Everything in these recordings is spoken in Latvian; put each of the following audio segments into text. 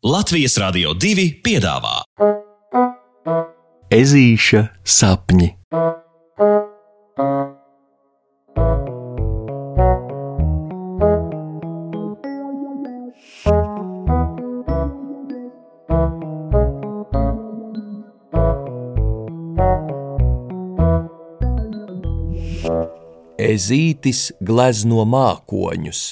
Latvijas Rādio 2 piedāvā Ezīša sapņi. Ezītis glezno mākoņus.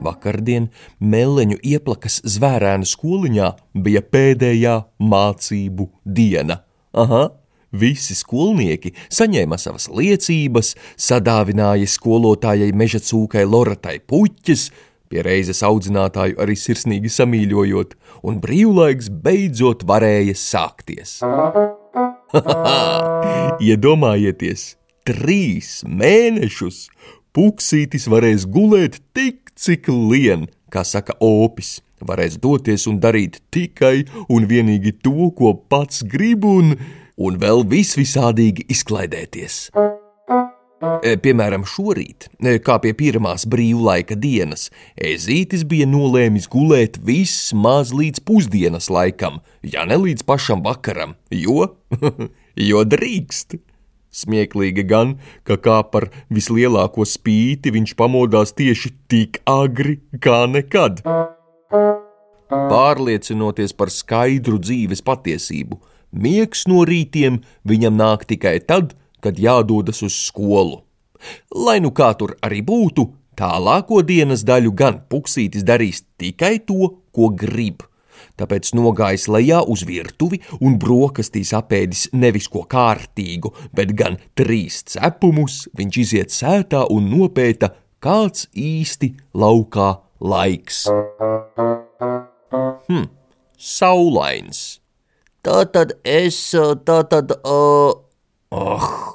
Vakardien Meleņu ieplakas zvērēna skoliņā bija pēdējā mācību diena. Aha! Visi skolnieki saņēma savas liecības, sadāvināja skolotājai meža cūkai Loratai puķis, pie reizes audzinātāju arī sirsnīgi samīļojot, un brīvlaiks beidzot varēja sākties. Iedomājieties, trīs mēnešus puksītis varēs gulēt tik, cik lien, kā saka opis. Varēs doties un darīt tikai un vienīgi to, ko pats grib, un, un vēl visvisādīgi izklaidēties. E, Piemēram, šorīt, e, kā pie pirmās brīvlaika dienas, ezītis bija nolēmis gulēt vismaz līdz pusdienas laikam, ja ne līdz pašam vakaram, jo, jo drīkst. Smieklīgi gan, ka kā par vislielāko spīti viņš pamodās tieši tik agri kā nekad. Pārliecinoties par skaidru dzīves patiesību, miegs no rītiem viņam nāk tikai tad, kad jādodas uz skolu. Lai nu kā tur arī būtu, tālāko dienas daļu gan puksītis darīs tikai to, ko grib tāpēc nogājis lejā uz virtuvi un brokastīs apēdis nevis ko kārtīgu, bet gan trīs cepumus, viņš iziet sētā un nopēta, kāds īsti laukā laiks. Hm, saulains. Tā tad es, tā tad, uh, Ah!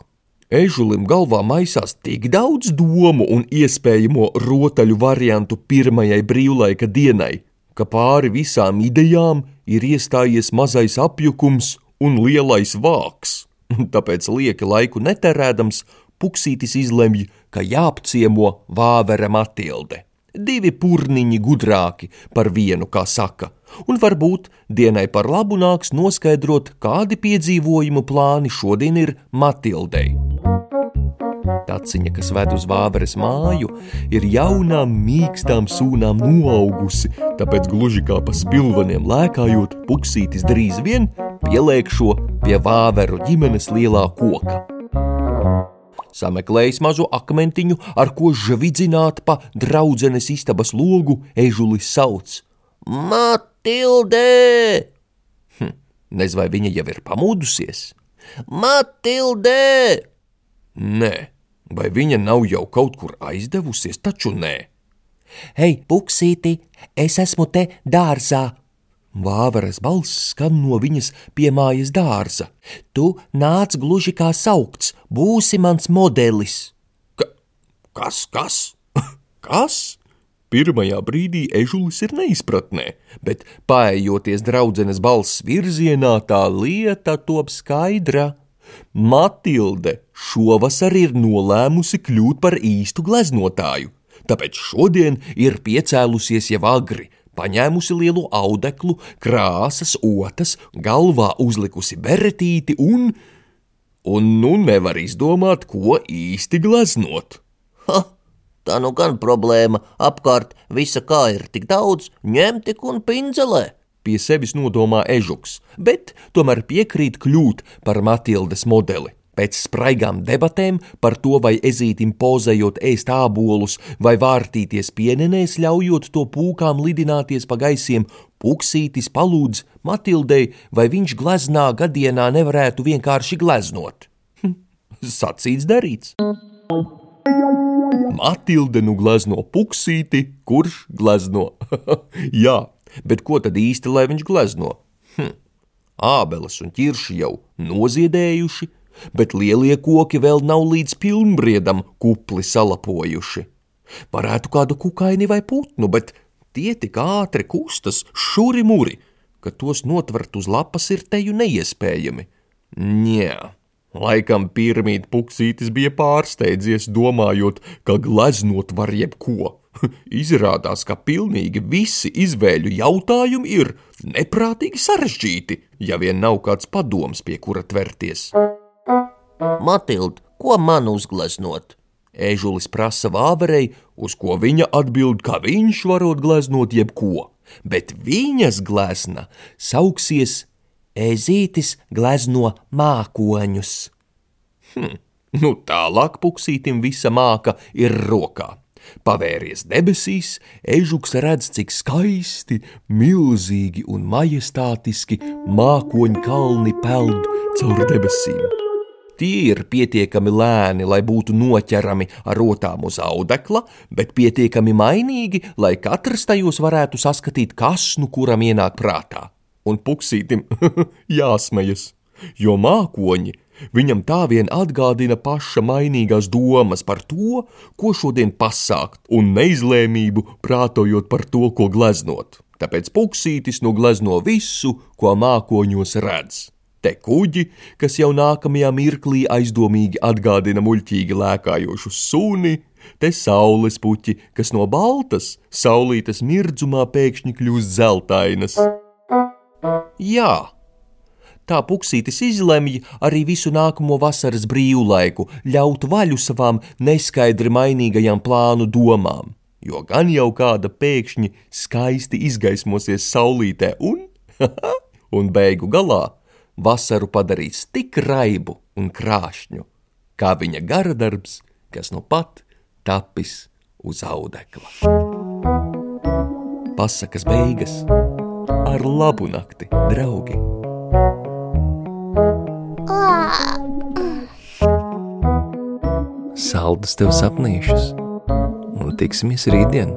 Ežulim galvā maisās tik daudz domu un iespējamo rotaļu variantu pirmajai brīvlaika dienai, ka pāri visām idejām ir iestājies mazais apjukums un lielais vāks. Tāpēc lieka laiku neterēdams, Puksītis izlemj, ka jāapciemo vāvera Matilde. Divi purniņi gudrāki par vienu, kā saka, un varbūt dienai par labu nāks noskaidrot, kādi piedzīvojumu plāni šodien ir Matildei. Taciņa, kas ved uz vāveres māju, ir jaunām, mīkstām sūnām noaugusi, tāpēc gluži kā pa spilveniem lēkājot, puksītis drīz vien pieliekšo pie vāveru ģimenes lielā koka. Sameklējis mazu akmentiņu, ar ko žvidzināt pa draudzenes istabas logu, ežulis sauc: Matilde! Hm, Nez vai viņa jau ir pamodusies? Matilde! Nē, vai viņa nav jau kaut kur aizdevusies, taču nē. Hei, puksīti, es esmu te dārzā. Vāveres balss skan no viņas piemājas dārza. Tu nāc gluži kā saukts, būsi mans modelis. Ka, kas, kas? kas? Pirmajā brīdī ežulis ir neizpratnē, bet paejoties draudzenes balss virzienā, tā lieta top skaidra. Matilde šovasar ir nolēmusi kļūt par īstu gleznotāju, tāpēc šodien ir piecēlusies jau agri, paņēmusi lielu audeklu, krāsas, otas, galvā uzlikusi beretīti un, un nu nevar izdomāt, ko īsti gleznot. Ha, tā nu gan problēma, apkārt visa kā ir tik daudz, ņem tik un pinzelē. Pie sevis nodomā ežuks, bet tomēr piekrīt kļūt par Matildes modeli. Pēc spraigām debatēm par to, vai ezītim pozējot ēst ābolus vai vārtīties pienenēs, ļaujot to pūkām lidināties pa gaisiem, puksītis palūdz Matildei, vai viņš gleznā gadienā nevarētu vienkārši gleznot. Hm, Sacīts darīts. Matilde nu glezno puksīti, kurš glezno? Jā, bet ko tad īsti lai viņš glezno? Hm. Ābeles un ķirši jau noziedējuši, bet lielie koki vēl nav līdz pilnbriedam kupli salapojuši. Varētu kādu kukaini vai putnu, bet tie tik ātri kustas, šuri muri, ka tos notvert uz lapas ir teju neiespējami. Ņē, laikam pirmīt puksītis bija pārsteidzies, domājot, ka gleznot var jebko. Izrādās, ka pilnīgi visi izvēļu jautājumi ir neprātīgi sarežģīti, ja vien nav kāds padoms, pie kura tverties. Matilda, ko man uzgleznot? Ēžulis prasa vāverei, uz ko viņa atbild, ka viņš varot gleznot jebko, bet viņas glezna sauksies Ezītis glezno mākoņus. Hm, nu tālāk puksītim visa māka ir rokā. Pavēries debesīs, ežuks redz, cik skaisti, milzīgi un majestātiski mākoņu kalni peld caur debesīm. Tie ir pietiekami lēni, lai būtu noķerami ar rotām uz audekla, bet pietiekami mainīgi, lai katrs tajos varētu saskatīt, kas nu kuram ienāk prātā. Un puksītim jāsmejas, jo mākoņi viņam tā vien atgādina paša mainīgās domas par to, ko šodien pasākt, un neizlēmību prātojot par to, ko gleznot. Tāpēc puksītis nu glezno visu, ko mākoņos redz te kuģi, kas jau nākamajā mirklī aizdomīgi atgādina muļķīgi lēkājošu suni, te saules puķi, kas no baltas saulītes mirdzumā pēkšņi kļūst zeltainas. Jā, tā puksītis izlemj arī visu nākamo vasaras brīvlaiku ļaut vaļu savām neskaidri mainīgajām plānu domām, jo gan jau kāda pēkšņi skaisti izgaismosies saulītē un, un beigu galā vasaru padarīs tik raibu un krāšņu, kā viņa gara darbs, kas nu pat tapis uz audekla. Pasakas beigas ar labu nakti, draugi! Saldus tev sapnīšus, un tiksimies rītdien!